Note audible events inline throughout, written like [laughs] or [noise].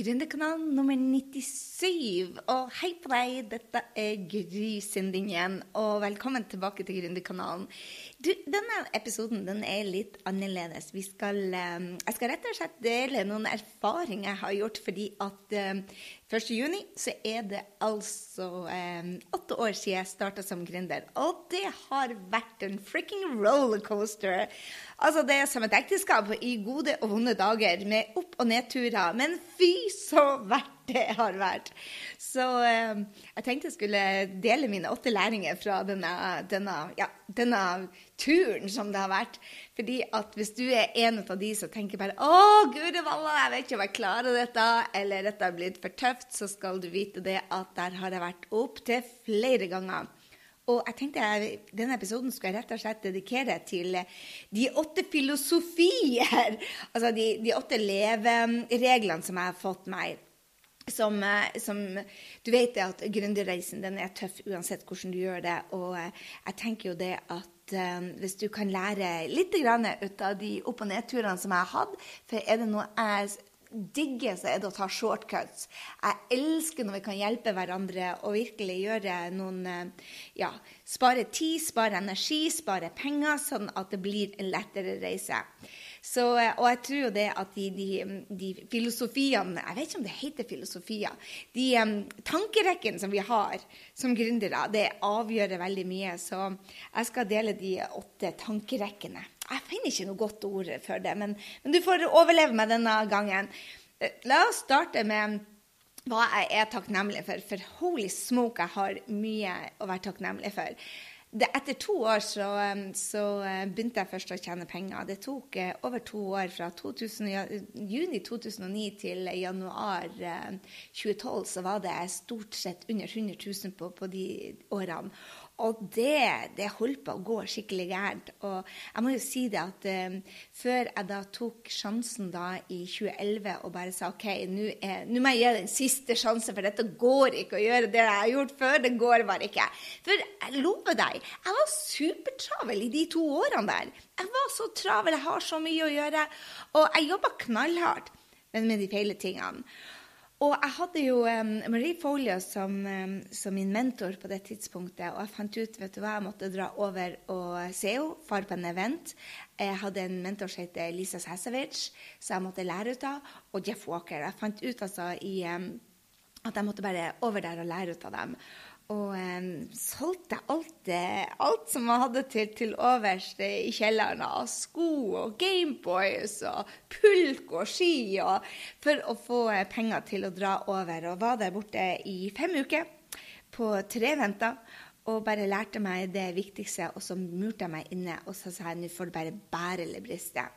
Gründerkanalen nummer 97. Og hei på deg, dette er Gry Sinding igjen, og velkommen tilbake til Gründerkanalen. Denne episoden den er litt annerledes. Vi skal, eh, jeg skal rett og slett dele noen erfaringer jeg har gjort, fordi at eh, 1.6 så er det altså eh, åtte år siden jeg starta som gründer. Og det har vært en freaking rollercoaster. Altså, det er som et ekteskap i gode og vonde dager, med opp- og nedturer. Men fy så verdt det har vært. Så eh, jeg tenkte jeg skulle dele mine åtte læringer fra denne, denne, ja, denne turen som det har vært. Fordi at hvis du er en av de som tenker bare 'Å, guri valla, jeg vet ikke om jeg klarer dette', eller 'dette er blitt for tøft', så skal du vite det at der har jeg vært opptil flere ganger. Og jeg tenkte jeg, Denne episoden skulle jeg rett og slett dedikere til de åtte filosofier. [laughs] Altså de, de åtte levereglene som jeg har fått meg. Som, som, Du vet at gründerreisen den er tøff uansett hvordan du gjør det. Og jeg tenker jo det at um, hvis du kan lære litt ut av de opp- og nedturene som jeg har hatt For er det noe jeg digger, så er det å ta shortcuts. Jeg elsker når vi kan hjelpe hverandre og virkelig gjøre noen Ja, spare tid, spare energi, spare penger, sånn at det blir en lettere reise. Så, og jeg tror jo det at de, de, de, filosofiene Jeg vet ikke om det heter filosofier. De um, tankerekkene som vi har som gründere, det avgjør veldig mye. Så jeg skal dele de åtte tankerekkene. Jeg finner ikke noe godt ord for det, men, men du får overleve meg denne gangen. La oss starte med hva jeg er takknemlig for. For holy smoke, jeg har mye å være takknemlig for. Det, etter to år så, så, begynte jeg først å tjene penger. Det tok over to år, fra 2000, juni 2009 til januar 2012, så var det stort sett under 100 000 på, på de årene. Og det, det, holdt på å gå skikkelig gærent. Og jeg må jo si det at uh, før jeg da tok sjansen da i 2011 og bare sa OK, nå må jeg gi den siste sjansen, for dette går ikke å gjøre det jeg har gjort før. Det går bare ikke. For jeg lover deg, jeg var supertravel i de to årene der. Jeg var så travel, jeg har så mye å gjøre. Og jeg jobba knallhardt, men med de feile tingene. Og jeg hadde jo um, Marie Folio som, um, som, min mentor på det tidspunktet. Og jeg fant ut vet du hva, jeg måtte dra over og se henne, far på en event. Jeg hadde en mentor som het Lisa Sasevic, så jeg måtte lære ut av. Og Jeff Walker. Jeg fant ut altså i, um, at jeg måtte bare over der og lære ut av dem. Og um, solgte alt, alt som jeg hadde til, til overs i kjelleren av sko og Gameboys og pulk og ski og, for å få penger til å dra over. Og var der borte i fem uker på tre venter og bare lærte meg det viktigste. Og så murte jeg meg inne og så sa jeg nå får du bare bære eller briste.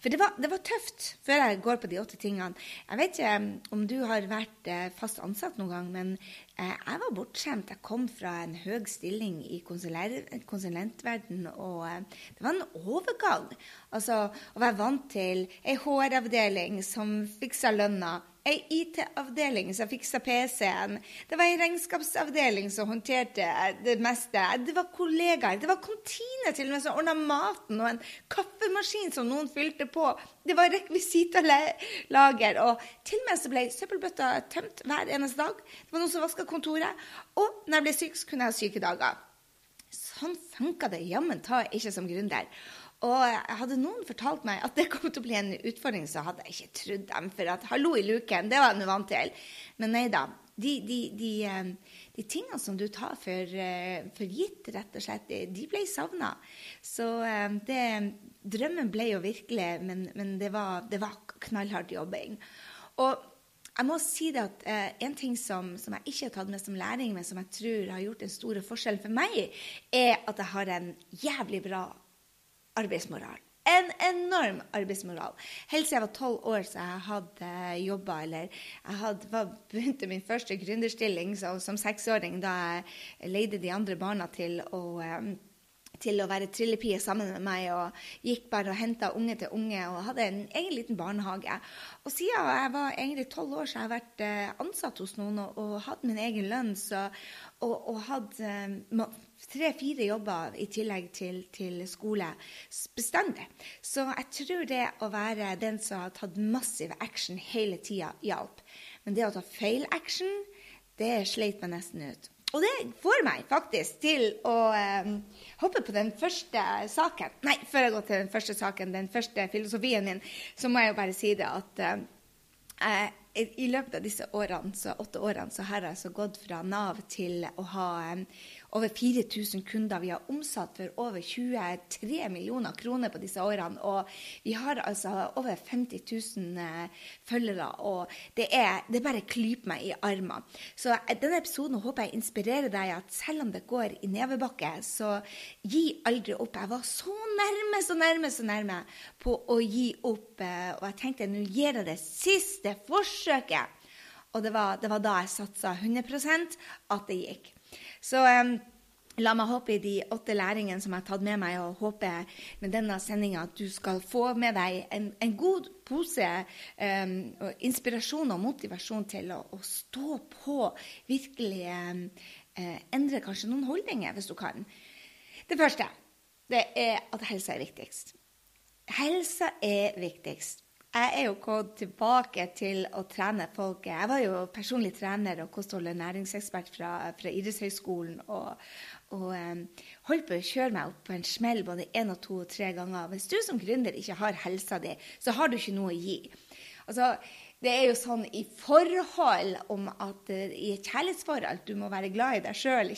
For det var, det var, tøft før jeg går på de åtte tingene. Jeg vet ikke om du har vært fast ansatt noen gang, men jeg var bortskjemt. Jeg kom fra en høy stilling i konsulentverden, og det var en overgang. Altså å være vant til ei HR-avdeling som fiksa lønna, ei IT-avdeling som fiksa PC-en. Det var ei regnskapsavdeling som håndterte det meste. Det var kollegaer. Det var kantine til og med som ordna maten, og en kaffemaskin som noen fylte på. Det var rekvisitalager. Og til og med så ble søppelbøtta tømt hver eneste dag. Det var noen som vaska kontoret. Og når jeg ble syk, så kunne jeg ha sykedager. Sånn funka det jammen ta ikke som gründer. Og hadde noen fortalt meg at det kom til å bli en utfordring, så hadde jeg ikke trodd dem. For at hallo i luken, det var jeg vant til. Men nei da. De, de, de, de tingene som du tar for, for, gitt, rett og slett, de ble savna. Så det, drømmen ble jo virkelig, men, men det, var, det var knallhardt jobbing. Og jeg må si det at eh, En ting som, som, jeg ikke har tatt med som læring, men som jeg tror har gjort en stor forskjell for meg, er at jeg har en jævlig bra arbeidsmoral. En enorm arbeidsmoral. Helt siden jeg var tolv år så jeg hadde jobba, eller jeg hadde, var, begynte min første gründerstilling som seksåring da jeg leide de andre barna til å, til å være trillepie sammen med meg, og gikk bare og henta unge til unge og hadde en egen liten barnehage. Og siden jeg var egentlig tolv år, så har jeg vært eh, ansatt hos noen og, og hatt min egen lønn. Så, og, og hatt eh, tre-fire jobber i tillegg til, til, skole bestandig. Så jeg tror det å være den som har tatt massiv action hele tida, hjalp. Men det å ta feil action, det sleit meg nesten ut. Og det får meg faktisk til å eh, hoppe på den første saken. Nei, før jeg går til den første saken, den første filosofien min, så må jeg jo bare si det at eh, i løpet av disse årene, så, åtte årene så har jeg altså gått fra Nav til å ha um, over 4000 kunder. Vi har omsatt for over 23 millioner kroner på disse årene. Og vi har altså over 50 000 eh, følgere. Og det, er, det bare klyper meg i armene. Så eh, denne episoden håper jeg inspirerer deg at selv om det går i nevebakke, så gi aldri opp. Jeg var så nærme, så nærme, så nærme på å gi opp. Eh, og jeg tenkte nå gir jeg det siste forsøket. Og det var, det var da jeg satsa 100% at det gikk. Så um, La meg håpe i de åtte læringene som jeg har tatt med meg, og håper med denne sendinga at du skal få med deg en, en god pose um, inspirasjon og motivasjon til å, å stå på. Virkelig um, uh, endre kanskje noen holdninger, hvis du kan. Det første det er at helsa er viktigst. Helsa er viktigst. Jeg er jo gått tilbake til å trene folk. Jeg var jo personlig trener og kosthold- og næringsekspert fra, fra idrettshøyskolen. Og, og um, holdt på å kjøre meg opp på en smell både én og to og tre ganger. Hvis du som gründer ikke har helsa di, så har du ikke noe å gi. Altså, det er jo sånn i forhold om at uh, i et kjærlighetsforhold du må være glad i deg sjøl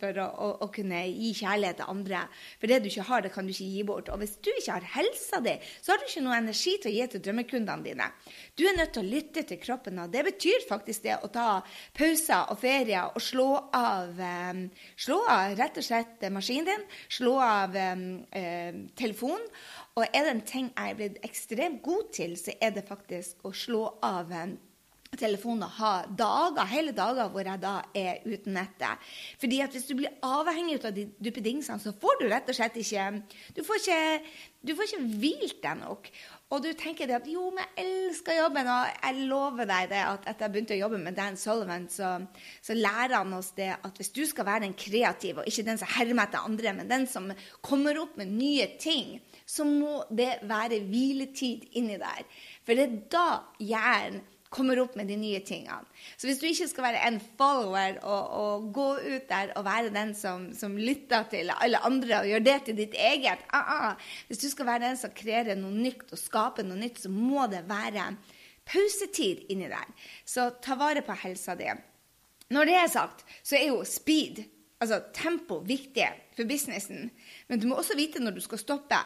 for å, å, å, kunne gi kjærlighet til andre. For det du ikke har, det kan du ikke gi bort. Og hvis du ikke har helsa di, så har du ikke noe energi til å gi til drømmekundene dine. Du er nødt til å lytte til kroppen, og det betyr faktisk det å ta pauser og ferier og slå av, um, slå av rett og slett maskinen din, slå av um, uh, telefonen. Og er det en ting jeg er blitt ekstremt god til, så er det faktisk å slå av telefonen og ha dager, hele dager hvor jeg da er uten nettet. Fordi at hvis du blir avhengig av de duppedingsene, så får du rett og slett ikke Du får ikke, du får ikke hvilt deg nok. Og du tenker det at jo, men jeg elsker jobben, og jeg lover deg det at etter jeg begynte å jobbe med Dan Sullivan, så, så lærer han oss det at hvis du skal være den kreative, og ikke den som hermer etter andre, men den som kommer opp med nye ting, så må det være hviletid inni der. For det er da hjernen kommer opp med de nye tingene. Så hvis du ikke skal være en follower og, og gå ut der og være den som, som, lytter til alle andre og gjør det til ditt eget ah, ah. Hvis du skal være den som kreerer noe nytt og skaper noe nytt, så må det være pausetid inni der. Så ta vare på helsa di. Når det er sagt, så er jo speed, altså tempo, viktig for businessen. Men du må også vite når du skal stoppe.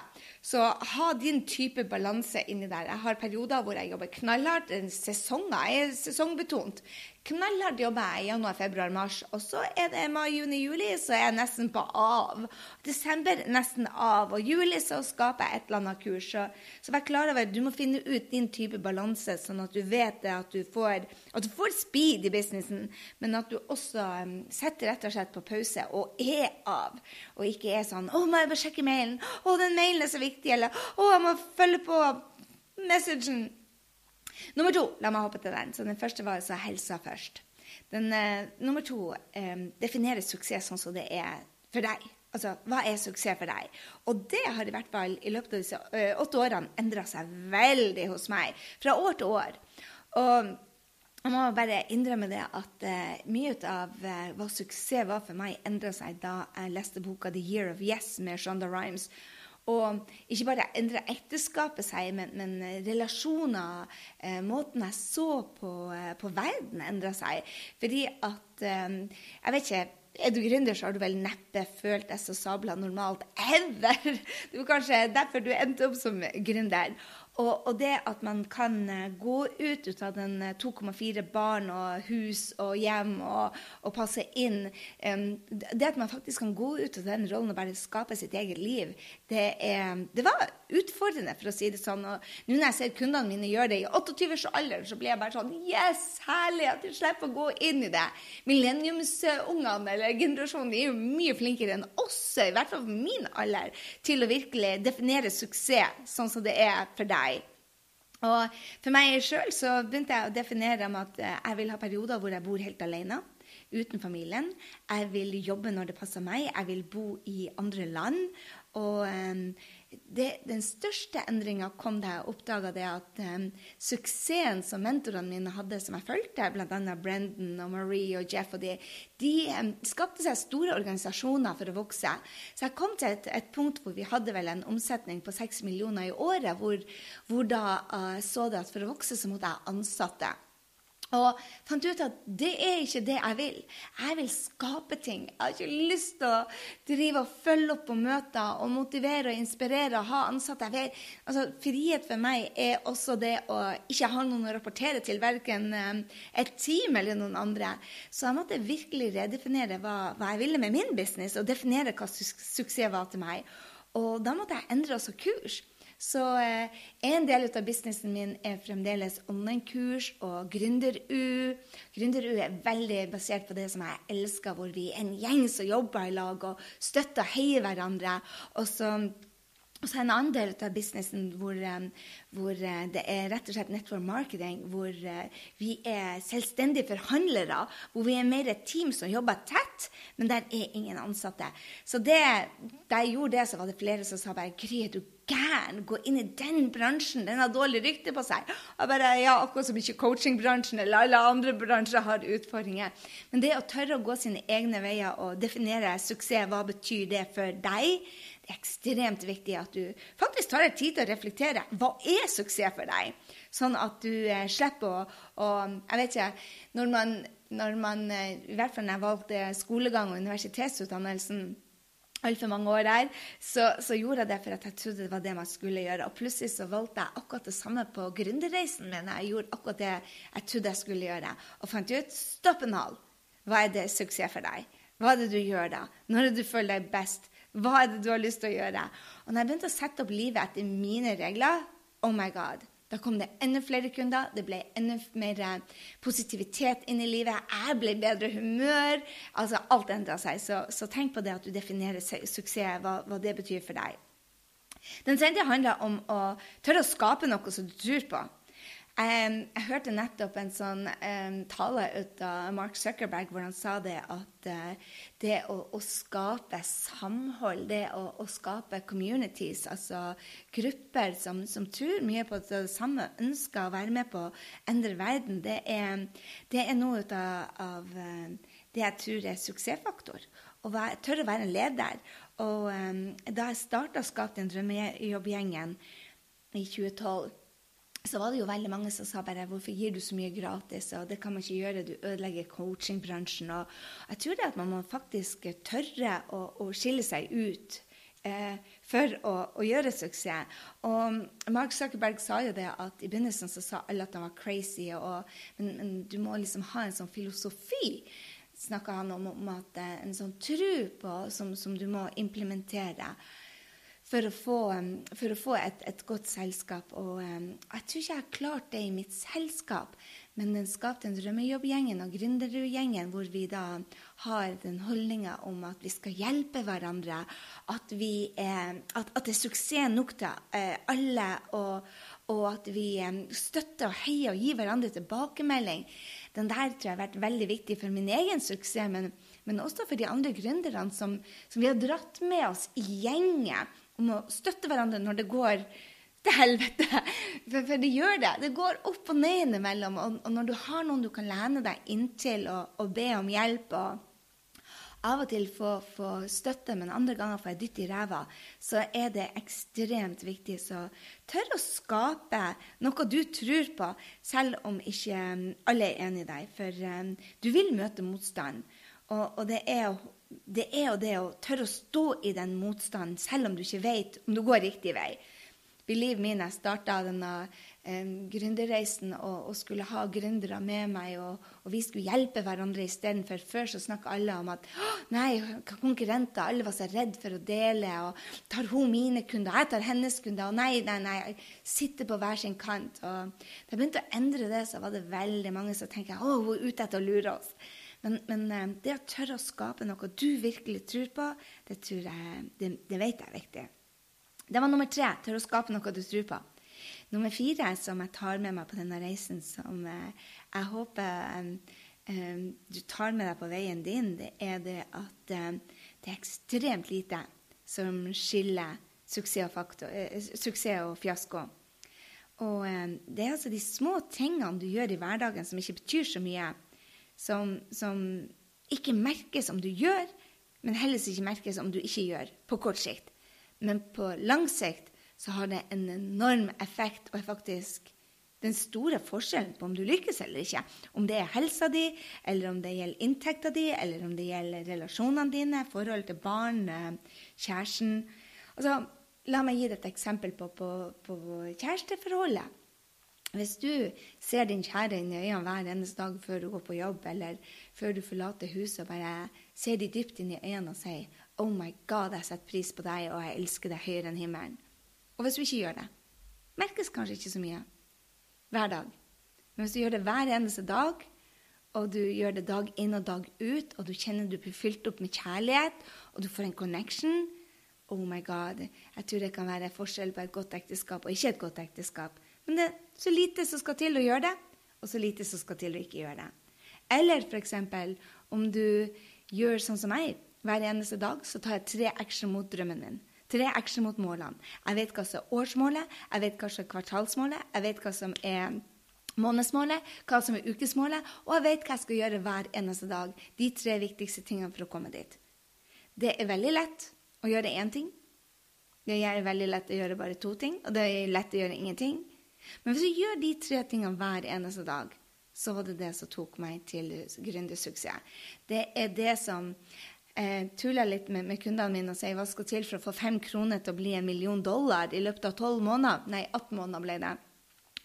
Så ha din type balanse inni der. Jeg har perioder hvor jeg jobber knallhardt. Sesonger er sesongbetont knallhardt jobber jeg i januar, februar, mars. Og så er det mai, juni, juli, så er jeg nesten på av. Desember nesten av. Og juli så skaper jeg et eller annet kurs. Så, så vær klar over at du må finne ut din type balanse, sånn at du vet at du får, at du får speed i businessen, men at du også um, setter rett og slett på pause og er av. Og ikke er sånn 'Å, må jeg bare sjekke mailen?' 'Å, den mailen er så viktig.' Eller 'Å, jeg må følge på messagen.' Nummer to, la meg hoppe til den. Så den første var altså helsa først. Den, uh, nummer to um, definerer suksess sånn som det er for deg. Altså, hva er suksess for deg? Og det har i hvert fall i løpet av disse uh, åtte årene endra seg veldig hos meg. Fra år til år. Og jeg må bare innrømme det at uh, mye av hva suksess var for meg, endra seg da jeg leste boka 'The Year of Yes' med Shonda Rhimes. Og ikke bare endra ekteskapet seg, men, men relasjoner, eh, måten jeg så på, eh, på verden, endra seg. Fordi at eh, Jeg vet ikke er du gründer, så har du vel neppe følt deg så sabla normalt ever. [laughs] Det var kanskje derfor du endte opp som gründer. Og, og, det at man kan eh, gå ut, ut av den 2,4 eh, barn og hus og hjem og, og passe inn um, Det at man faktisk kan gå ut av den rollen og bare skape sitt eget liv, det, er, det var utfordrende, for å si det sånn. Og nå når jeg ser kundene mine gjøre det i 28 års alder, så blir jeg bare sånn Yes, herlig at de slipper å gå inn i det. Millenniumsungene eller generasjonen de er jo mye flinkere enn oss, i hvert fall på min alder, til å virkelig definere suksess sånn som det er for deg. Og for meg sjøl så begynte jeg å definere med at eh, jeg vil ha perioder hvor jeg bor helt alene. Uten familien. Jeg vil jobbe når det passer meg. Jeg vil bo i andre land. Og um, det, den største endringa kom da jeg oppdaga det at um, suksessen som mentorene mine hadde, som jeg fulgte, bl.a. Brendan og Marie og Jeff, og de, de um, skapte seg store organisasjoner for å vokse. Så jeg kom til et, et punkt hvor vi hadde vel en omsetning på seks millioner i året, hvor, hvor da uh, så det at for å vokse så måtte jeg ansatte. Og fant ut at det er ikke det jeg vil. Jeg vil skape ting. Jeg har ikke lyst til å drive og følge opp på møter og motivere og inspirere og ha ansatte. Jeg Vil, altså, frihet for meg er også det å ikke ha noen å rapportere til, verken eh, et team eller noen andre. Så jeg måtte virkelig redefinere hva, hva jeg ville med min business, og definere hva suksess var til meg. Og da måtte jeg endre også kurs. Så eh, en del av businessen min er fremdeles online-kurs og Gründer-U. Gründer-U er veldig basert på det som jeg elsker, hvor vi er en gjeng som jobber i lag og støtter og heier hverandre. Og så og så en annen del av businessen hvor, eh, hvor, eh, det er rett og slett network marketing, hvor vi er selvstendige forhandlere, hvor vi er mer et team som jobber tett, men der er ingen ansatte. Så det, da jeg gjorde det, så var det flere som sa bare Gry, du gæren? Gå inn i den bransjen. Den har dårlig rykte på seg. Jeg bare, ja, Akkurat som ikke coachingbransjen eller alle andre bransjer har utfordringer. Men det å tørre å gå sine egne veier og definere suksess, hva betyr det for deg? Det er ekstremt viktig at du faktisk tar deg tid til å reflektere. Hva er suksess for deg? Sånn at du eh, slipper å, å Jeg vet ikke Når man, når man eh, I hvert fall når jeg valgte skolegang og universitetsutdannelsen altfor mange år der, så, så, gjorde jeg det for at jeg trodde det var det man skulle gjøre. Og plutselig så valgte jeg akkurat det samme på gründerreisen min. Jeg gjorde akkurat det jeg trodde jeg skulle gjøre. Og fant ut stopp en hal. Hva er det suksess for deg? Hva er det du gjør da? Når er det du føler deg best? Hva er det du har lyst til å gjøre? Og når jeg begynte å sette opp livet etter mine regler, oh my god, da kom det enda flere kunder, det ble enda mer eh, positivitet inn i livet. Jeg ble bedre humør. Altså, alt endra seg. Så, så, tenk på det at du definerer suksess, hva, hva det betyr for deg. Den tredje handler om å tørre å skape noe som du tror på. Jeg hørte nettopp en sånn um, tale ut av Mark Zuckerberg hvor han sa det at uh, det å, å, skape samhold, det å, å, skape communities, altså grupper som, som, tror mye på det samme, ønsker å være med på å endre verden, det er, det er noe av, av uh, det jeg tror er suksessfaktor. Å tørre å være en leder. Og um, da jeg starta Skap den drømmejobbgjengen i 2012 så var det jo veldig mange som sa bare 'Hvorfor gir du så mye gratis?' og 'Det kan man ikke gjøre, du ødelegger coachingbransjen'. Og jeg tror det at man må faktisk tørre å, å skille seg ut eh, for å, å, gjøre suksess. Og Mark Zuckerberg sa jo det at i begynnelsen så sa alle at han var crazy, og, men, men, du må liksom ha en sånn filosofi. Snakka han om, om at eh, en sånn tro på som, som du må implementere for å få, for å få et, et, godt selskap. Og um, jeg tror ikke jeg har klart det i mitt selskap, men den skapte en drømmejobbgjengen og gründergjengen hvor vi da har den holdninga om at vi skal hjelpe hverandre, at, vi at, at det er suksess nok til uh, alle, og, og, at vi um, støtter og heier og gir hverandre tilbakemelding. Den der tror jeg har vært veldig viktig for min egen suksess, men, men også for de andre gründerne som, som, vi har dratt med oss i gjengen om å støtte hverandre når det går til helvete. For, for det gjør det. Det går opp og ned innimellom. Og, og, når du har noen du kan lene deg inntil og, og be om hjelp og av og til få, få støtte, men andre ganger få jeg dytt i ræva, så er det ekstremt viktig. Så tør å skape noe du tror på, selv om ikke um, alle er enig i deg. For um, du vil møte motstand. Og, og det er det er jo det å tørre å stå i den motstanden, selv om du ikke vet om du går riktig vei. Believe me, jeg starta denne um, gründerreisen og, og, skulle ha gründere med meg, og, og vi skulle hjelpe hverandre istedenfor. Før så snakka alle om at nei, konkurrenter, alle var så redd for å dele. og Tar hun mine kunder, jeg tar hennes kunder. Og nei, nei, nei. sitter på hver sin kant. Og da jeg begynte å endre det, så var det veldig mange som tenkte å, hun er ute etter å lure oss. Men, men, det å tørre å skape noe du virkelig tror på, det, tror jeg, det, det vet jeg er viktig. Det var nummer tre. Tørre å skape noe du tror på. Nummer fire som jeg tar med meg på denne reisen, som eh, jeg håper um, um, du tar med deg på veien din, det er det at um, det er ekstremt lite som skiller suksess og, faktor, uh, suksess og fiasko. Og det er altså de små tingene du gjør i hverdagen som ikke betyr så mye, som, som ikke merkes om du gjør, men heller ikke merkes om du ikke gjør, på kort sikt. Men på lang sikt så har det en enorm effekt og er faktisk den store forskjellen på om du lykkes eller ikke. Om det er helsa di, eller om det gjelder inntekta di, eller om det gjelder relasjonene dine, forhold til barn, eh, kjæresten. Altså, la meg gi deg et eksempel på, på, på kjæresteforholdet. Hvis du ser din kjære inn i øynene hver eneste dag før du går på jobb, eller før du forlater huset, og bare ser de dypt inn i øynene og sier 'Oh my God, jeg setter pris på deg, og jeg elsker deg høyere enn himmelen', og hvis du ikke gjør det, merkes kanskje ikke så mye hver dag. Men hvis du gjør det hver eneste dag, og du gjør det dag inn og dag ut, og du kjenner du blir fylt opp med kjærlighet, og du får en connection Oh my God. Jeg tror det kan være forskjell på et godt ekteskap og ikke et godt ekteskap. Men det så lite som skal til å gjøre det, og så lite som skal til å ikke gjøre det. Eller f.eks. om du gjør sånn som meg, hver eneste dag så tar jeg tre action mot drømmen min. Tre action mot målene. Jeg vet hva som er årsmålet, jeg vet hva som er kvartalsmålet, jeg vet hva som er månedsmålet, hva som er ukesmålet, og jeg vet hva jeg skal gjøre hver eneste dag. De tre viktigste tingene for å komme dit. Det er veldig lett å gjøre én ting. Det er veldig lett å gjøre bare to ting, og det er lett å gjøre ingenting. Men hvis du gjør de tre tingene hver eneste dag, så var det det som tok meg til gründersuksess. Det er det som eh, tuller litt med, med, kundene mine og sier hva skal til for å få fem kroner til å bli en million dollar i løpet av tolv måneder. Nei, 18 måneder ble det.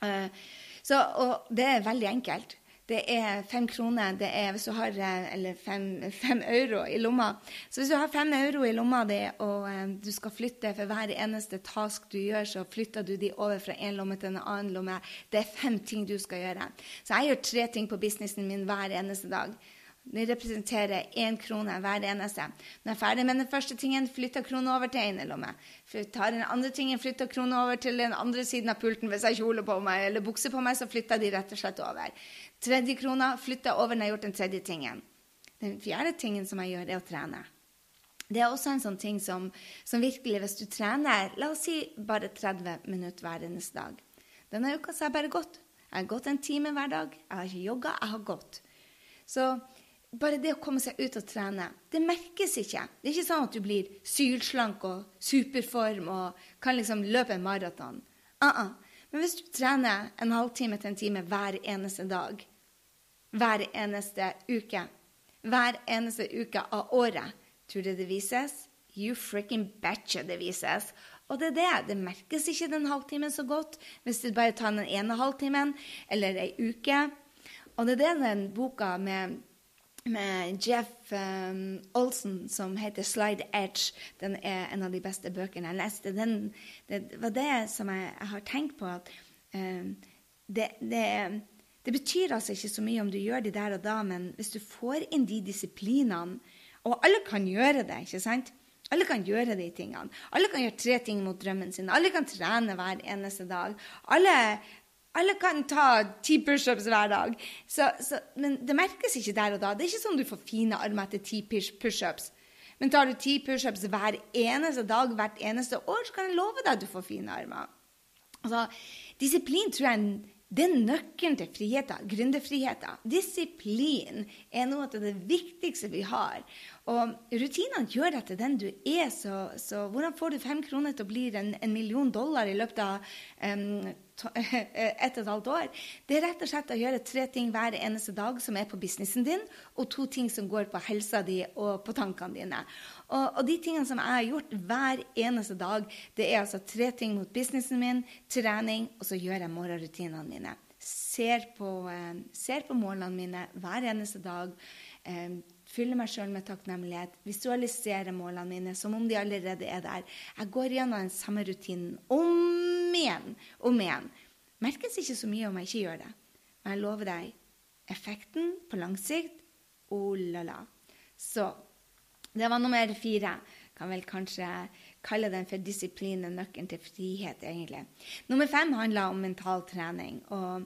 Eh, så, og det er veldig enkelt. Det er fem kroner det er hvis du har, eh, eller fem, fem, euro i lomma. Så hvis du har fem euro i lomma di, og um, du skal flytte for hver eneste task du gjør, så flytter du de over fra en lomme til en annen lomme. Det er fem ting du skal gjøre. Så jeg gjør tre ting på businessen min hver eneste dag. Det representerer én krone hver eneste. Når jeg er ferdig med den første tingen, flytter krona over til ene lomme. Tar den andre tingen, flytter krona over til den andre siden av pulten. Hvis jeg kjole på meg eller bukse på meg, så flytter de rett og slett over. Tredje krona flytter over når jeg har gjort den tredje tingen. Den fjerde tingen som jeg gjør, er å trene. Det er også en sånn ting som, som virkelig, hvis du trener la oss si bare 30 minutter hver eneste dag Denne uka så har jeg bare gått. Jeg har gått en time hver dag. Jeg har ikke jogga, jeg har gått. Så bare det å komme seg ut og trene, det merkes ikke. Det er ikke sånn at du blir sylslank og superform og kan liksom løpe en maraton. Uh -uh. Men hvis du trener en halvtime til en time hver eneste dag, hver eneste uke, hver eneste uke av året, tror du det vises? You freaking betcha det vises. Og det er det. Det merkes ikke den halvtimen så godt hvis du bare tar den ene halvtimen eller ei uke. Og det er det den boka med med Jeff um, Olsen som heter 'Slide Edge'. Den er en av de beste bøkene jeg leste. Den, det var det som jeg, jeg har tenkt på. at um, det, det, det, betyr altså ikke så mye om du gjør det der og da, men hvis du får inn de disiplinene Og alle kan gjøre det, ikke sant? Alle kan gjøre de tingene. Alle kan gjøre tre ting mot drømmen sin. Alle kan trene hver eneste dag. Alle alle kan ta ti pushups hver dag. Så, så, men det merkes ikke der og da. Det er ikke sånn du får fine armer etter ti pushups. Men tar du ti pushups hver eneste dag hvert eneste år, så kan jeg love deg at du får fine armer. Altså, disiplin tror jeg det er nøkkelen til friheten, gründerfriheten. Disiplin er noe av det viktigste vi har. Og rutinene gjør deg til den du er, så, så, hvordan får du fem kroner til å bli en, en million dollar i løpet av um, [laughs] et og et halvt år, det er rett og slett å gjøre tre ting hver eneste dag som er på businessen din, og to ting som går på helsa di og på tankene dine. Og, og de tingene som jeg har gjort hver eneste dag, det er altså tre ting mot businessen min, trening, og så gjør jeg morgenrutinene mine. Ser på, eh, ser på målene mine hver eneste dag. Fyller meg sjøl med takknemlighet, visualiserer målene mine som om de allerede er der. Jeg går gjennom den samme rutinen om igjen, om igjen. Merkes ikke så mye om jeg ikke gjør det. Men jeg lover deg, effekten på lang sikt oh la la. Så det var nummer fire. Kan vel kanskje kalle den for disiplin nøkkelen til frihet, egentlig. Nummer fem handler om mental trening. og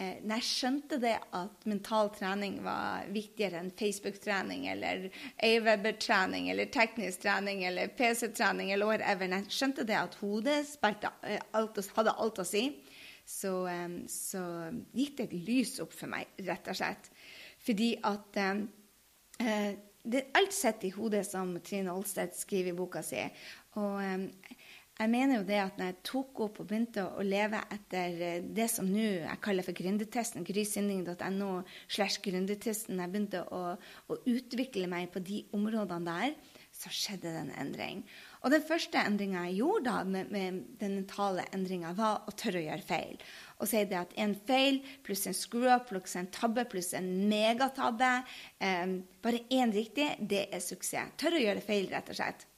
eh, når jeg skjønte det at mental trening var viktigere enn Facebook-trening eller Aweber-trening eller teknisk trening eller PC-trening eller whatever, når jeg skjønte det at hodet spilte, alt, hadde alt å si, så, eh, så, gikk det et lys opp for meg, rett og slett. Fordi at eh, det er Alt sitter i hodet, som Trine Olstedt skriver i boka si. Og eh, jeg mener jo det at når jeg tok opp og begynte å leve etter eh, det som nå jeg kaller for gründertesten, grysynding.no slash gründertesten, jeg begynte å, å, utvikle meg på de områdene der, så skjedde det en endring. Og den første endringa jeg gjorde da med, med den mentale endringa, var å tørre å gjøre feil. Og si det at en feil pluss en screw-up pluss en tabbe pluss en megatabbe, eh, bare én riktig, det er suksess. Tørre å gjøre feil, rett og slett.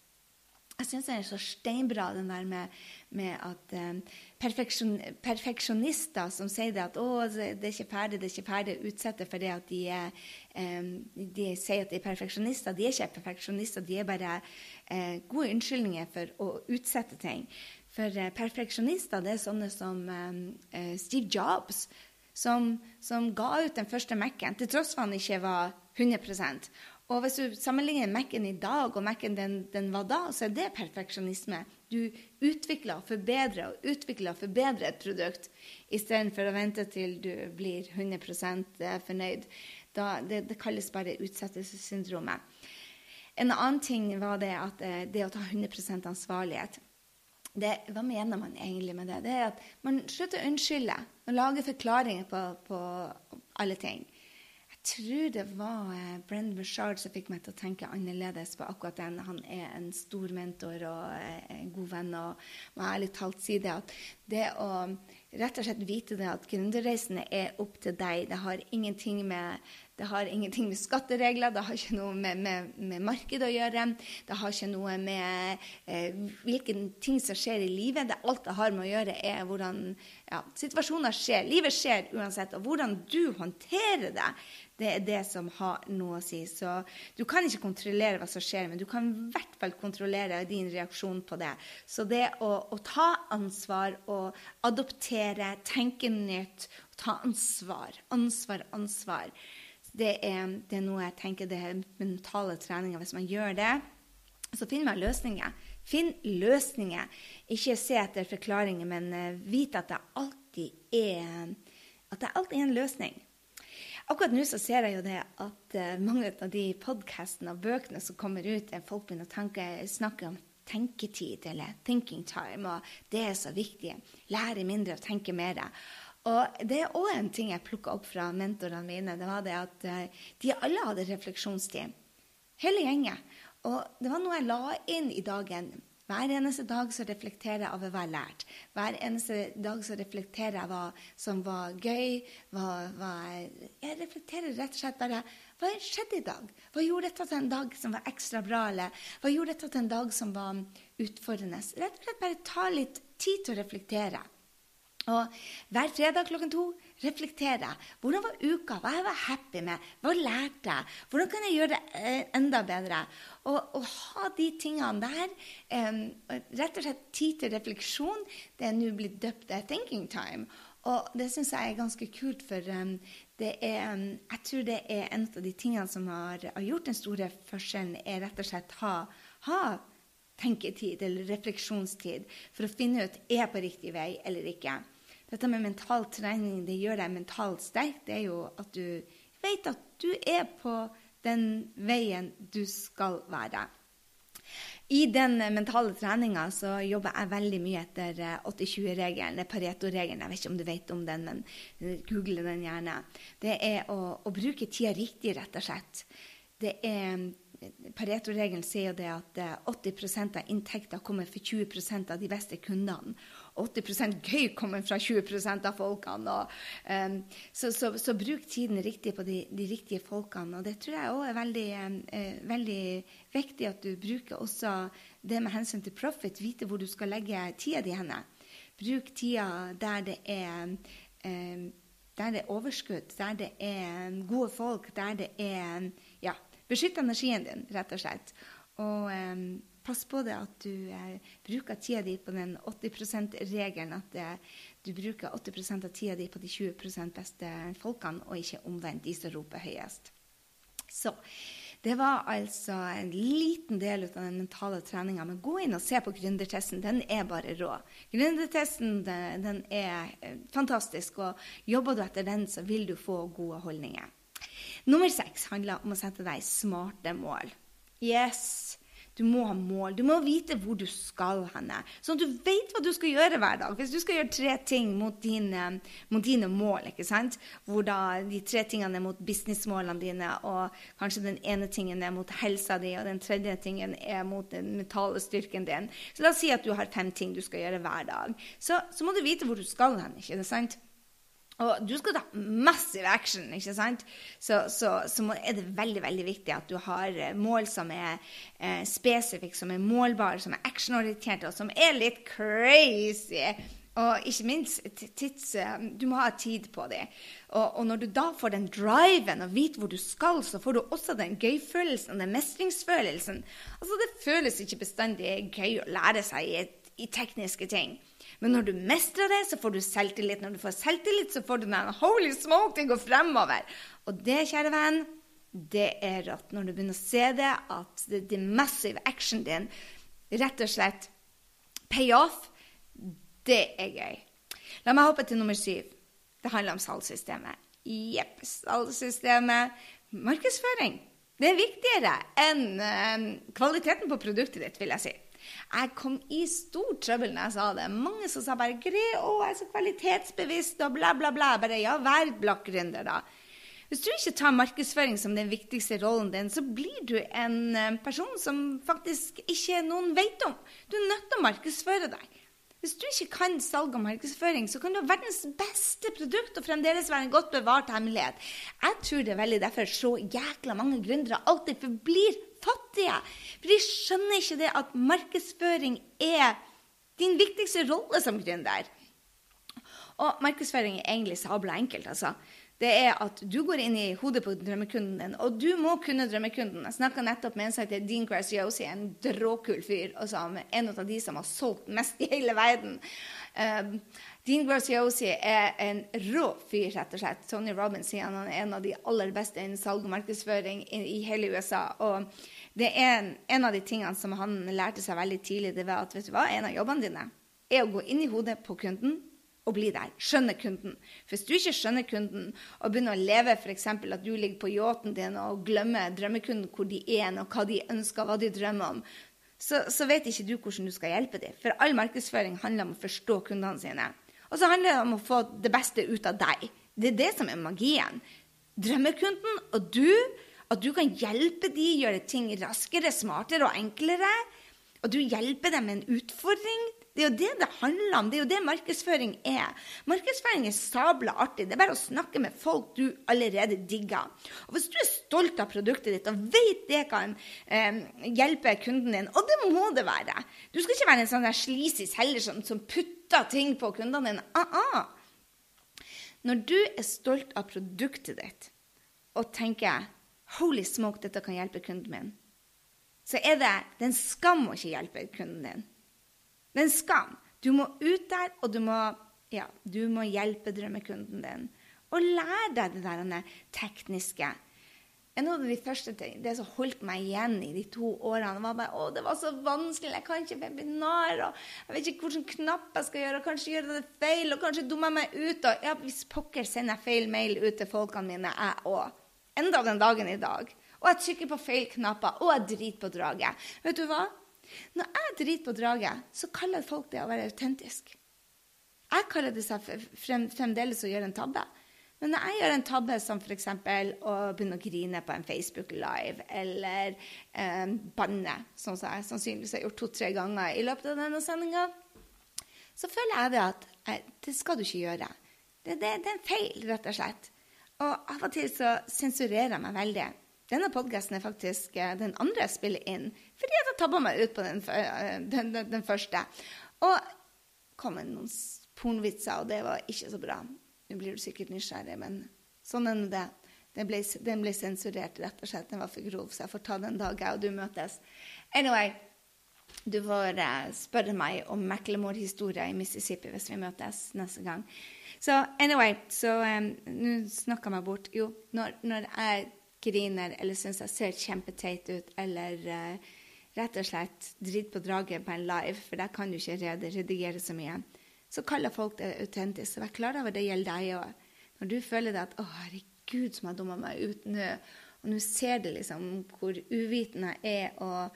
Jeg syns det er så steinbra, den der med, med at um, perfeksjon, perfeksjonister som sier det at 'å, det er ikke ferdig, det er ikke ferdig', utsetter for det at de, um, de sier at de er perfeksjonister. De er ikke perfeksjonister, de er bare uh, gode unnskyldninger for å utsette ting. For perfeksjonister det er sånne som Steve Jobs, som, som, ga ut den første Mac-en, til tross for han ikke var 100 og hvis du sammenligner Mac-en i dag og Mac-en den, den, var da, så er det perfeksjonisme. Du utvikler og forbedrer og utvikler og forbedrer et produkt istedenfor å vente til du blir 100 eh, fornøyd. Da, det, det, kalles bare utsettelsessyndromet. En annen ting var det at eh, det å ta 100% ansvarlighet det, Hva mener man egentlig med det? Det er at man slutter å unnskylde og lage forklaringer på, på alle ting tror det var eh, Brenn Bushard som fikk meg til å tenke annerledes på akkurat den. Han er en stor mentor og eh, en god venn. Og må ærlig talt si det at det å rett og slett vite det at gründerreisene er opp til deg. Det har ingenting med har ingenting med skatteregler, det har ikke noe med, med, med markedet å gjøre. Det har ikke noe med eh, hvilke ting som skjer i livet. Det alt det har med å gjøre, er hvordan ja, situasjoner skjer. Livet skjer uansett. Og hvordan du håndterer det, det er det som har noe å si. Så du kan ikke kontrollere hva som skjer, men du kan i hvert fall kontrollere din reaksjon på det. Så det å, å ta ansvar og adoptere, tenke nytt, ta ansvar, ansvar, ansvar det er, det er, noe jeg tenker det er mentale treninger. Hvis man gjør det, så finner man løsninger. Finn løsninger. Ikke se etter forklaringer, men uh, vite at det alltid er at det alltid er en løsning. Akkurat nå så ser jeg jo det at uh, mange av de podkastene og bøkene som kommer ut, er folk begynner å tenke, snakke om tenketid eller thinking time, og det er så viktig. Lære mindre og tenke mer. Og det er òg en ting jeg plukka opp fra mentorene mine. Det var det at eh, de alle hadde refleksjonstid. Hele gjengen. Og det var noe jeg la inn i dagen. Hver eneste dag så reflekterer jeg over hva jeg har lært. Hver eneste dag så reflekterer jeg hva som var gøy. Hva, hva jeg reflekterer rett og slett bare hva skjedde i dag? Hva gjorde dette til en dag som var ekstra bra? Eller hva gjorde dette til en dag som var utfordrende? Rett og slett bare ta litt tid til å reflektere. Og hver fredag klokken to reflekterer jeg. Hvordan var uka? Hva jeg var happy med? Hva lærte jeg? Hvordan kan jeg gjøre det eh, enda bedre? Og å ha de tingene der, um, rett og slett tid til refleksjon, det er nå blitt døpt thinking time. Og det syns jeg er ganske kult, for um, det er, um, jeg tror det er en av de tingene som har, har gjort den store forskjellen, er rett og slett ha, ha tenketid eller refleksjonstid for å finne ut er jeg på riktig vei eller ikke. Dette med mental trening det gjør deg mentalt sterk. Det er jo at du vet at du er på den veien du skal være. I den mentale treninga så jobber jeg veldig mye etter 80-20-regelen, Pareto-regelen. Jeg vet ikke om du vet om den, men google den gjerne. Det er å, å bruke tida riktig, rett og slett. Det er Pareto-regelen sier jo det at 80 eh, av inntekta kommer fra 20 av de beste kundene. 80% gøy kommer fra 20 av folkene. Og, um, så, så, så, bruk tiden riktig på de, de, riktige folkene. Og det tror jeg òg er veldig, uh, veldig, viktig at du bruker også det med hensyn til profit. Vite hvor du skal legge tida di henne. Bruk tida der det er um, der det er overskudd, der det er gode folk, der det er Beskytt energien din, rett og slett. Og eh, pass på det at du eh, bruker tida di på den 80 %-regelen. At eh, du bruker 80 av tida di på de 20 beste folkene, og ikke omvendt de som roper høyest. Så det var altså en liten del av den mentale treninga. Men gå inn og se på gründertesten. Den er bare rå. Gründertesten den, den er eh, fantastisk, og jobber du etter den, så vil du få gode holdninger. Nummer seks handler om å sette deg smarte mål. Yes! Du må ha mål. Du må vite hvor du skal henne. Sånn at du vet hva du skal gjøre hver dag. Hvis du skal gjøre tre ting mot dine, mot dine mål, ikke sant? hvor da de tre tingene er mot businessmålene dine, og kanskje den ene tingen er mot helsa di, og den tredje tingen er mot den mentale styrken din. Så la oss si at du har fem ting du skal gjøre hver dag. Så, så må du vite hvor du skal hen. ikke sant? Og du skal ta massiv action, ikke sant? Så, så, så, er det veldig veldig viktig at du har eh, mål som er eh, spesifikke, som er målbare, som er actionorienterte, og som er litt crazy. Og ikke minst tids, eh, Du må ha tid på det. Og, og, når du da får den driven og vet hvor du skal, så får du også den gøyfølelsen den mestringsfølelsen. Altså, det føles ikke bestandig gøy å lære seg i, i tekniske ting. Men når du mestrer det, så får du selvtillit. Når du får selvtillit, så får du den holy smoke, det går fremover. Og det, kjære venn, det er rått. Når du begynner å se det, at det, the massive action din rett og slett pay off, det er gøy. La meg hoppe til nummer syv. Det handler om salgssystemet. Jepp, salgssystemet. Markedsføring. Det er viktigere enn uh, kvaliteten på produktet ditt, vil jeg si. Jeg kom i stor trøbbel når jeg sa det. Mange som sa bare 'Gre, å, jeg er så kvalitetsbevisst', og bla, bla, bla. Bare ja, vær blakkgründer, da. Hvis du ikke tar markedsføring som den viktigste rollen din, så blir du en eh, person som faktisk ikke noen vet om. Du er nødt til å markedsføre deg. Hvis du ikke kan salg og markedsføring, så kan du ha verdens beste produkt og fremdeles være en godt bevart hemmelighet. Jeg tror det er veldig derfor så jækla mange gründere alltid forblir fattige. For de skjønner ikke det at markedsføring er din viktigste rolle som gründer. Og markedsføring er egentlig sabla enkelt, altså. Det er at du går inn i hodet på drømmekunden din, og du må kunne drømmekunden. Jeg snakka nettopp med en som heter Dean Graziosi, en dråkul fyr, og altså en av de som har solgt mest i hele verden. Dean Graziosi er en rå fyr, rett og slett. Tony Robbins sier han er en av de aller beste innen salg og markedsføring i, i hele USA. og det er en, en, av de tingene som han lærte seg veldig tidlig, det var at vet du hva, en av jobbene dine er å gå inn i hodet på kunden og bli der. Skjønne kunden. Hvis du ikke skjønner kunden og begynner å leve f.eks. at du ligger på yachten din og glemmer drømmekunden hvor de er, og hva de ønsker, hva de drømmer om, så, så vet ikke du hvordan du skal hjelpe dem. For all markedsføring handler om å forstå kundene sine. Og så handler det om å få det beste ut av deg. Det er det som er magien. Drømmekunden og du at du kan hjelpe de gjøre ting raskere, smartere og enklere. Og du hjelper dem med en utfordring. Det er jo det det handler om. Det er jo det markedsføring er. Markedsføring er sabla artig. Det er bare å snakke med folk du allerede digger. Og hvis du er stolt av produktet ditt og vet det kan eh, hjelpe kunden din, og det må det være Du skal ikke være en sånn der slisis heller som, som, putter ting på kundene dine. Ah, ah. Når du er stolt av produktet ditt og tenker Holy smoke, dette kan hjelpe kunden min. Så er det, det er en skam å ikke hjelpe kunden din. Det er en skam. Du må ut der, og du må, ja, du må hjelpe drømmekunden din. Og lære deg det der tekniske. En av de første ting, det som holdt meg igjen i de to årene, var bare å, det var så vanskelig, jeg kan ikke webinar, og jeg vet ikke hvilken knapp jeg skal gjøre, og kanskje gjør det feil, og kanskje dummer jeg meg ut. Og ja, hvis pokker sender jeg feil mail ut til folkene mine, jeg òg enda den dagen i dag. Og jeg trykker på feil knapper, og jeg driter på draget. Vet du hva? Når jeg driter på draget, så kaller folk det å være autentisk. Jeg kaller det seg fremdeles å gjøre en tabbe. Men når jeg gjør en tabbe som f.eks. å begynne å grine på en Facebook Live, eller eh, banne, sånn som jeg sannsynligvis har gjort to-tre ganger i løpet av denne sendinga, så føler jeg det at eh, det skal du ikke gjøre. Det, det, det, er en feil, rett og slett. Og av og til så sensurerer jeg meg veldig. Denne podkasten er faktisk eh, den andre jeg spiller inn, fordi jeg tabba meg ut på den, eh, den, den, den første. Og kom med noen pornvitser, og det var ikke så bra. Nå blir du sikkert nysgjerrig, men sånn er nå det. Den ble, den ble, sensurert, rett og slett. Den var for grov, så jeg får ta den dag jeg og du møtes. Anyway, du får uh, spørre meg om Macklemore-historier i Mississippi hvis vi møtes neste gang. Så anyway, så um, Nå snakka jeg meg bort. Jo, når, når, jeg griner eller syns jeg ser kjempeteit ut, eller uh, rett og slett driter på draget på en live, for der kan du ikke redigere så mye så kaller folk det autentisk. Vær klar over det gjelder deg òg. Når du føler det at 'Å, herregud, som jeg dumma meg ut nå', og nå ser du liksom hvor uvitende jeg er, og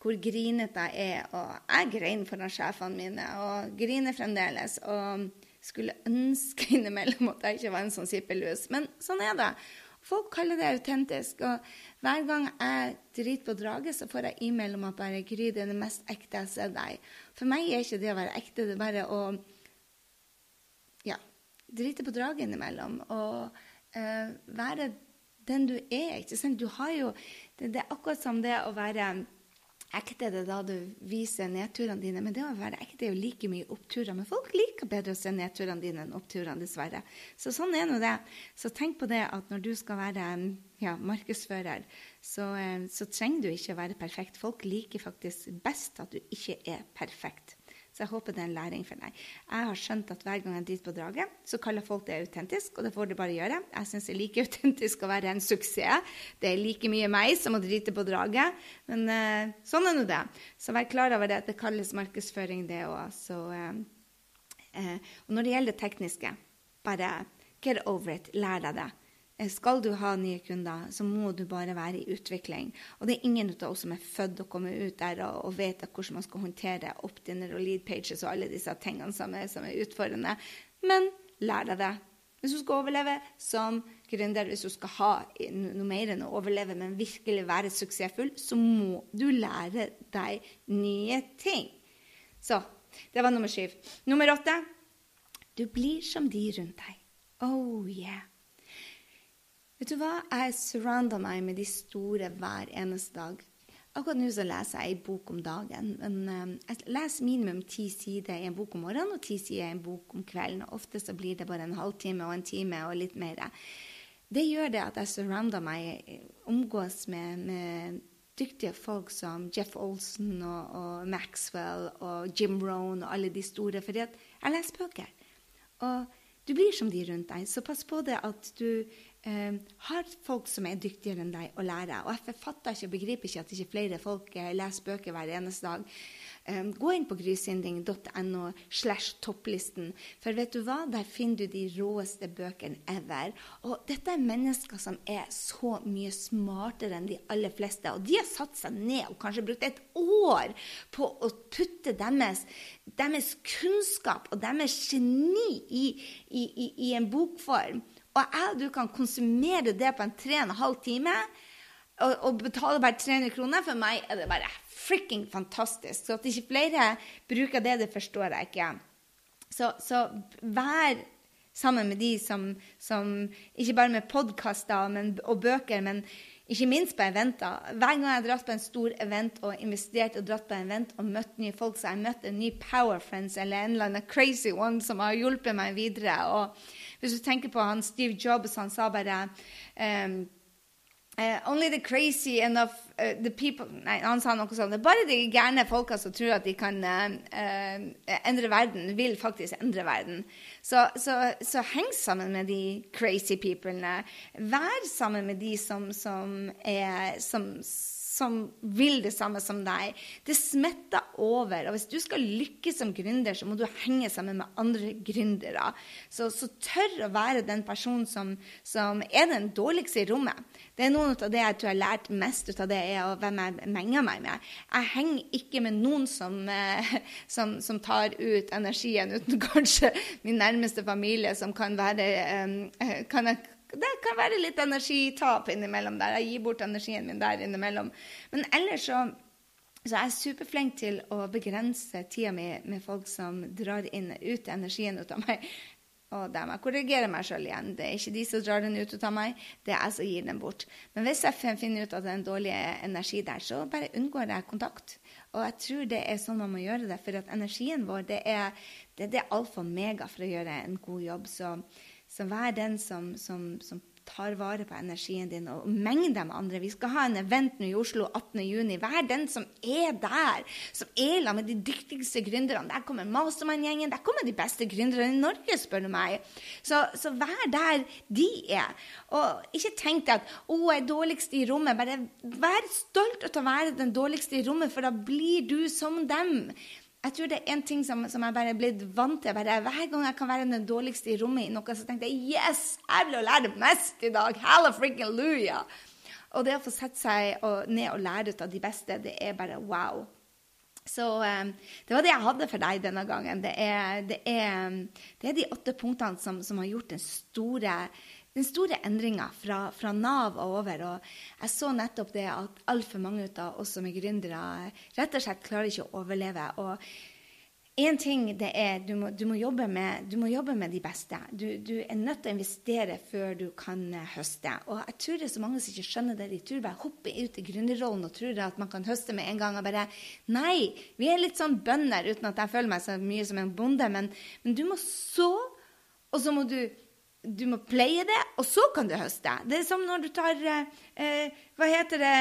hvor grinete jeg er. Og jeg grein foran sjefene mine, og griner fremdeles. Og skulle ønske innimellom at jeg ikke var en sånn sippelus. Men sånn er det. Folk kaller det autentisk. Og hver gang jeg driter på draget, så får jeg e-mail om at bare Gry, det er det mest ekte jeg sett deg. For meg er ikke det å være ekte, det er bare å ja, drite på draget innimellom. Og uh, være den du er. ikke sant? Du har jo, det, det er akkurat som det å være ekte det da du viser nedturene dine. Men det å være ekte er jo like mye oppturer. Men folk liker bedre å se nedturene dine enn oppturene, dessverre. Så sånn er nå det. Så tenk på det at når du skal være ja, markedsfører, så, eh, så trenger du ikke å være perfekt. Folk liker faktisk best at du ikke er perfekt. Så jeg håper det er en læring for deg. Jeg har skjønt at hver gang jeg driter på draget, så kaller folk det autentisk, og det får du bare gjøre. Jeg syns det er like [laughs] autentisk å være en suksess. Det er like mye meg som å drite på draget. Men uh, sånn er nå det. Så vær klar over det det kalles markedsføring, det òg. Uh, uh, Og når det gjelder det tekniske, bare get over it. Lær deg det. Eh, skal du ha nye kunder, så må du bare være i utvikling. Og det er ingen av oss som er født og kommer ut der og, vet hvordan man skal håndtere opt-inner og lead pages og alle disse tingene som er, som er utfordrende. Men lær deg det. Hvis du skal overleve som gründer, hvis du skal ha noe mer enn å overleve, men virkelig være suksessfull, så må du lære deg nye ting. Så det var nummer syv. Nummer åtte du blir som de rundt deg. Oh yeah. Vet du hva? Jeg surrounder meg med de store hver eneste dag. Akkurat nå så leser jeg ei bok om dagen. Men um, jeg leser minimum ti sider i en bok om morgenen og ti sider i en bok om kvelden. Og ofte så blir det bare en halvtime og en time og litt mer. Det gjør det at jeg surrounder meg, omgås med, med dyktige folk som Jeff Olsen og, og, Maxwell og Jim Rohn og alle de store, fordi at jeg leser bøker. Og du blir som de rundt deg, så pass på det at du eh, har folk som er dyktigere enn deg, å lære. Og jeg forfatter ikke og begriper ikke at ikke flere folk eh, leser bøker hver eneste dag. Um, gå inn på grysynding.no slash topplisten, for vet du hva? Der finner du de råeste bøkene ever. Og dette er mennesker som er så mye smartere enn de aller fleste. Og de har satt seg ned og kanskje brukt et år på å putte deres, deres kunnskap og deres geni i, i, i, i en bokform. Og jeg og du kan konsumere det på en tre og en halv time og, og betale bare 300 kroner. For meg er det bare fricking fantastisk. Så at ikke flere bruker det, det forstår jeg ikke. Så, så vær sammen med de som, som Ikke bare med podkaster og bøker, men ikke minst på eventer. Hver gang jeg har dratt på en stor event og investert og dratt på en event og møtt nye folk, så har jeg møtt en ny Power Friends eller en eller annen crazy one som har hjulpet meg videre. og hvis du tenker på han Steve Jobs, han sa bare um, Uh, only the crazy enough uh, the people Nei, han sa noe sånt. Det er bare de gærne folka som tror at de kan uh, endre verden, vil faktisk endre verden. Så, så, så, heng sammen med de crazy peoplene. Vær sammen med de som, som, er, som, som vil det samme som deg. Det smitter over. Og hvis du skal lykkes som gründer, så må du henge sammen med andre gründere. Så, så tør å være den personen som, som, er den dårligste i rommet. Det er noe av det jeg tror jeg har lært mest ut av det, er hvem jeg menger meg med. Jeg henger ikke med noen som, eh, som, som tar ut energien uten [laughs] kanskje min nærmeste familie, som kan være eh, kan jeg, det kan være litt energitap innimellom der. Jeg gir bort energien min der innimellom. Men ellers så, så er jeg superflink til å begrense tida mi med folk som drar inn ut energien ut av meg. Og dem. jeg korrigere meg sjøl igjen. Det er ikke de som drar den ut av meg, det er jeg som gir den bort. Men hvis jeg finner ut at det er en dårlig energi der, så bare unngår jeg kontakt. Og jeg tror det er sånn man må gjøre det, for at energien vår det er, det, det er alfa og mega for å gjøre en god jobb. Så så vær den som, som, som tar vare på energien din, og meng deg med andre. Vi skal ha en event nå i Oslo 18.6. Vær den som er der, som er sammen med de dyktigste gründerne. Der kommer Mastermann-gjengen, der kommer de beste gründerne i Norge, spør du meg. Så, så, vær der de er. Og ikke tenk deg at 'å, jeg er dårligst i rommet'. Bare vær stolt av å være den dårligste i rommet, for da blir du som dem. Jeg tror det er en ting som, som jeg bare er blitt vant til. Bare, hver gang jeg kan være den dårligste i rommet i noe, så tenkte jeg yes, jeg vil lære mest i dag. Halla frikken luja. Og det å få sette seg og, ned og lære ut av de beste, det er bare wow. Så um, det var det jeg hadde for deg denne gangen. Det er, det er, det er de åtte punktene som, som har gjort den store den store endringa fra, fra, Nav og over. Og jeg så nettopp det at altfor mange av oss som er gründere, rett og slett klarer ikke å overleve. Og én ting det er du må, du må, med, du må jobbe med de beste. Du, du, er nødt til å investere før du kan eh, høste. Og jeg tror det er så mange som ikke skjønner det. De tror bare hopper ut i gründerrollen og tror at man kan høste med en gang. og bare, Nei, vi er litt sånn bønder, uten at jeg føler meg så mye som en bonde. Men, men du må så, og så må du du må pleie det, og så kan du høste. Det er som når du tar eh, hva heter det,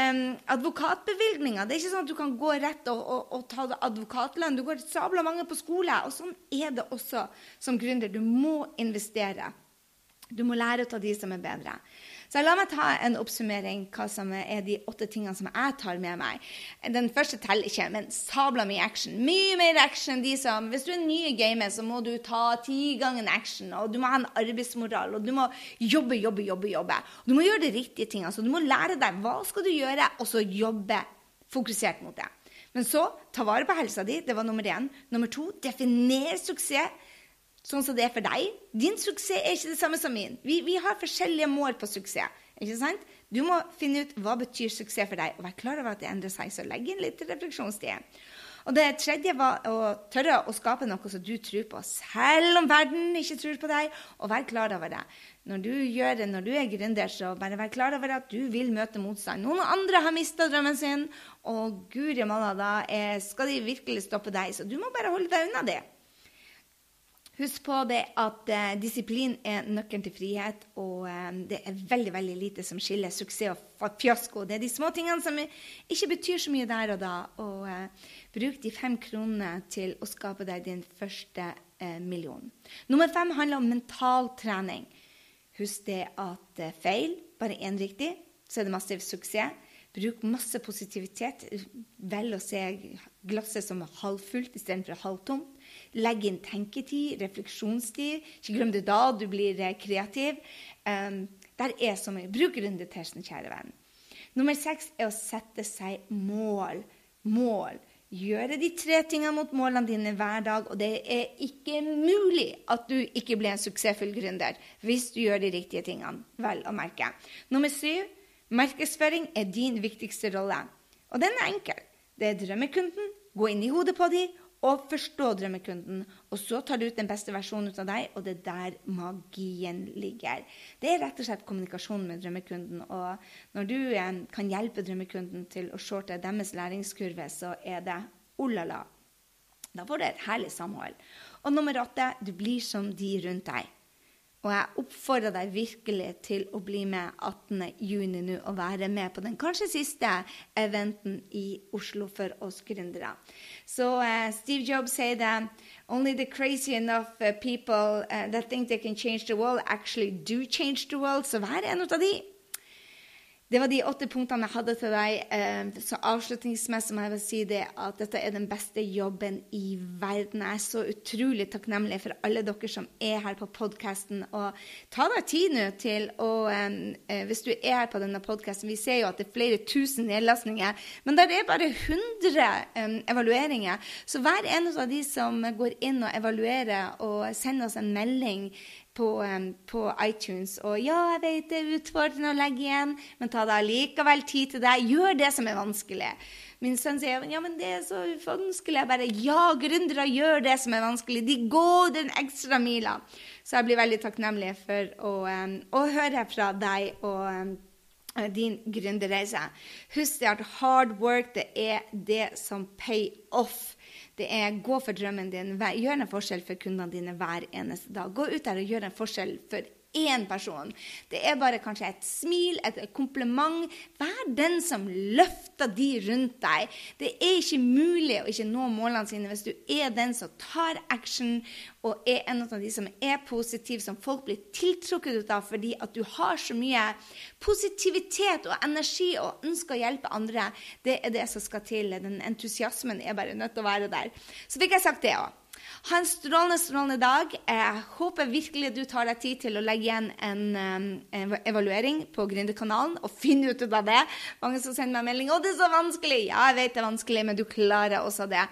advokatbevilgninger. Det er ikke sånn at du kan gå rett og, og, og ta advokatlønn. Du går sabla mange på skole. Og sånn er det også som gründer. Du må investere. Du må lære av de som er bedre. Så la meg ta en oppsummering hva som er de åtte tingene som jeg tar med meg. Den første teller ikke, men sabla mye action. Mye mer action enn de som Hvis du er ny i gamet, så må du ta ti ganger action, og du må ha en arbeidsmoral, og du må jobbe, jobbe, jobbe. jobbe. Du må gjøre de riktige tingene. Så du må lære deg hva skal du gjøre, og så jobbe fokusert mot det. Men så ta vare på helsa di. Det var nummer én. Nummer to, definer suksess sånn som det er for deg. Din suksess er ikke det samme som min. Vi, vi har forskjellige mål på suksess. ikke sant? Du må finne ut hva betyr suksess for deg, og være klar over at det endrer seg. Så legg inn litt refleksjonstid. Og det tredje var å tørre å skape noe som du tror på, selv om verden ikke tror på deg, og vær klar over det. Når du gjør det, når du er gründer, så bare vær klar over at du vil møte motstand. Noen andre har mista drømmen sin, og guri malla, da skal de virkelig stoppe deg. Så du må bare holde deg unna det. Husk på det at eh, disiplin er nøkkelen til frihet, og eh, det er veldig veldig lite som skiller suksess og fiasko. Det er de små tingene som ikke betyr så mye der og da. Og eh, bruk de fem kronene til å skape deg din første eh, million. Nummer fem handler om mental trening. Husk det at eh, feil, bare én riktig, så er det massiv suksess. Bruk masse positivitet. Velg å se glasset som halvfullt istedenfor halvtomt. Legg inn tenketid, refleksjonstid. Ikke glem det da du blir eh, kreativ. Um, der er så mye. Bruk rundetesten, kjære venn. Nummer seks er å sette seg mål. Mål. Gjøre de tre tingene mot målene dine hver dag. Og det er ikke mulig at du ikke blir en suksessfull gründer hvis du gjør de riktige tingene. Vel å merke. Nummer syv markedsføring er din viktigste rolle. Og den er enkel. Det er drømmekunden. Gå inn i hodet på dem og forstå drømmekunden. Og så tar du ut den beste versjonen ut av deg, og det er der magien ligger. Det er rett og slett kommunikasjon med drømmekunden. Og når du eh, kan hjelpe drømmekunden til å shorte deres læringskurve, så er det oh la la. Da får du et herlig samhold. Og nummer åtte, du blir som de rundt deg. Og jeg oppfordrer deg virkelig til å bli med 18.6 nå og være med på den kanskje siste eventen i Oslo for oss gründere. Så uh, Steve Jobs sier det Only the crazy enough uh, people uh, that think they can change the world, actually do change the world. Så vær en av de. Det var de åtte punktene jeg hadde til deg. Eh, så avslutningsmessig må jeg si det at dette er den beste jobben i verden. Jeg er så utrolig takknemlig for alle dere som er her på podkasten. Og ta deg tid nå til å eh, Hvis du er her på denne podkasten Vi ser jo at det er flere tusen nedlastninger, men det er bare 100 eh, evalueringer. Så hver eneste av de som går inn og evaluerer og sender oss en melding på, um, på, iTunes. Og ja, jeg vet det er utfordrende å legge igjen, men ta deg likevel tid til deg. Gjør det som er vanskelig. Min sønn sier ja, men det er så vanskelig. Jeg bare ja, gründere gjør det som er vanskelig. De går den ekstra mila. Så jeg blir veldig takknemlig for å, um, å høre fra deg og um, din gründerreise. Husk at hard work det er det som pay off. Det er gå for drømmen din. Gjør en forskjell for kundene dine hver eneste dag. Gå ut der og gjør en forskjell for én person. Det er bare kanskje et smil, et kompliment. Vær den som løfter de rundt deg. Det er ikke mulig å ikke nå målene sine hvis du er den som tar action og er en av de som er positiv, som folk blir tiltrukket ut av fordi at du har så mye positivitet og energi og ønsker å hjelpe andre. Det er det som skal til. Den entusiasmen er bare nødt til å være der. Så fikk jeg sagt det òg. Ha en strålende, strålende dag. Jeg håper virkelig du tar deg tid til å legge igjen en, en evaluering på Gründerkanalen og finne ut av det. Mange som sender meg melding 'Å, det er så vanskelig!' Ja, jeg vet det er vanskelig, men du klarer også det.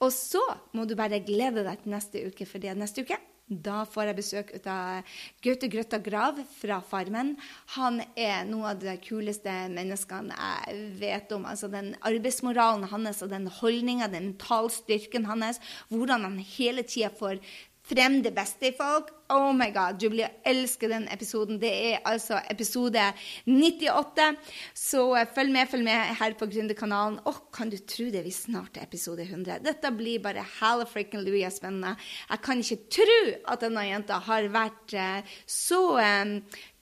Og så må du bare glede deg til neste uke, for det er neste uke da får jeg besøk av Gaute Grøtta Grav fra Farmen. Han er noe av de kuleste menneskene jeg vet om. Altså den arbeidsmoralen hans og den holdninga, den mentalstyrken hans. Hvordan han hele tida får frem det beste i folk. Oh my god, du blir elske den episoden. Det er altså episode 98. Så eh, følg med, følg med her på Gründerkanalen. Åh, oh, kan du tro det? Vi snart er episode 100. Dette blir bare hallafricken Louis spennende. Jeg kan ikke tro at denne jenta har vært uh, så um,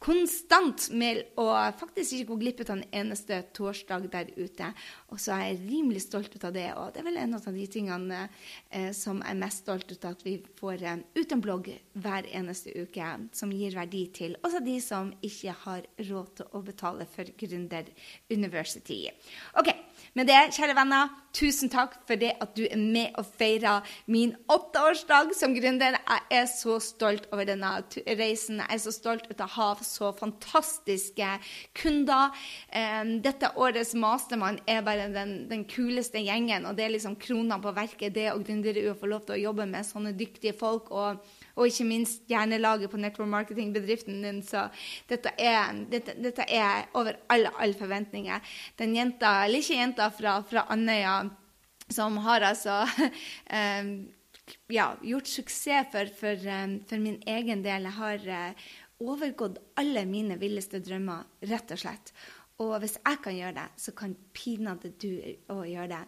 konstant med å faktisk ikke gå glipp av en eneste torsdag der ute. Og så er jeg rimelig stolt ut av det. Og det er vel en av de tingene eh, som er mest stolt ut av, at vi får eh, ut en blogg hver eneste uke som gir verdi til også de som ikke har råd til å betale for Gründer University. Ok, med det, kjære venner, tusen takk for det at du er med og feirer min åtteårsdag som gründer. Jeg er så stolt over denne reisen. Jeg er så stolt av å ha så fantastiske kunder. Dette årets Mastermann er bare den, den kuleste gjengen, og det er liksom krona på verket, det å gründere å få lov til å jobbe med sånne dyktige folk. og og ikke minst hjernelaget på network marketing-bedriften din. Så dette er, dette, dette er over alle, alle forventninger. Den jenta, eller ikke jenta fra, fra Andøya som har altså um, [laughs] ja, gjort suksess for, for, um, for, min egen del. Jeg har uh, overgått alle mine villeste drømmer, rett og slett. Og hvis jeg kan gjøre det, så kan pinadø du òg gjøre det.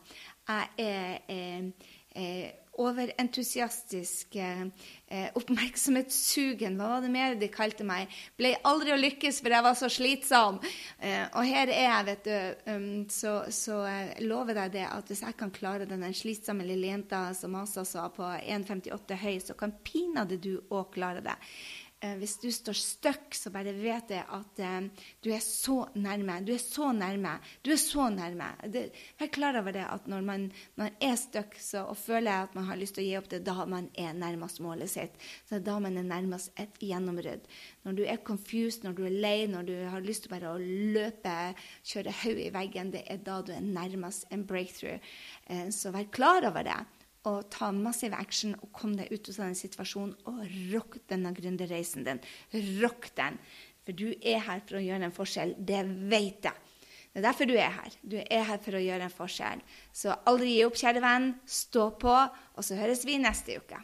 Jeg er er, eh, overentusiastisk, eh, oppmerksomhetssugen, hva var det mer de kalte meg? Ble aldri å lykkes, for jeg var så slitsom. Eh, og her er jeg, vet du. Um, så, så jeg lover deg det at hvis jeg kan klare den slitsomme lille jenta som Asa sa, på 1,58 høy, så kan pinadø du òg klare det. Eh, hvis du står stuck, så bare vet jeg at eh, du er så nærme. Du er så nærme. Du er så nærme. Det, vær klar over det at når man, man er stuck og føler at man har lyst til å gi opp det, da man er nærmest målet sitt. Så da man er nærmest et gjennombrudd. Når du er confused, når du er lei, når du har lyst til bare å løpe, kjøre hodet i veggen, det er da du er nærmest en breakthrough. Eh, så vær klar over det og ta massiv action og kom deg ut av den situasjonen og rock denne gründerreisen din. Rock den. For du er her for å gjøre en forskjell. Det vet jeg. Det er derfor du er her. Du er her for å gjøre en forskjell. Så aldri gi opp, kjære venn. Stå på, og så høres vi neste uke.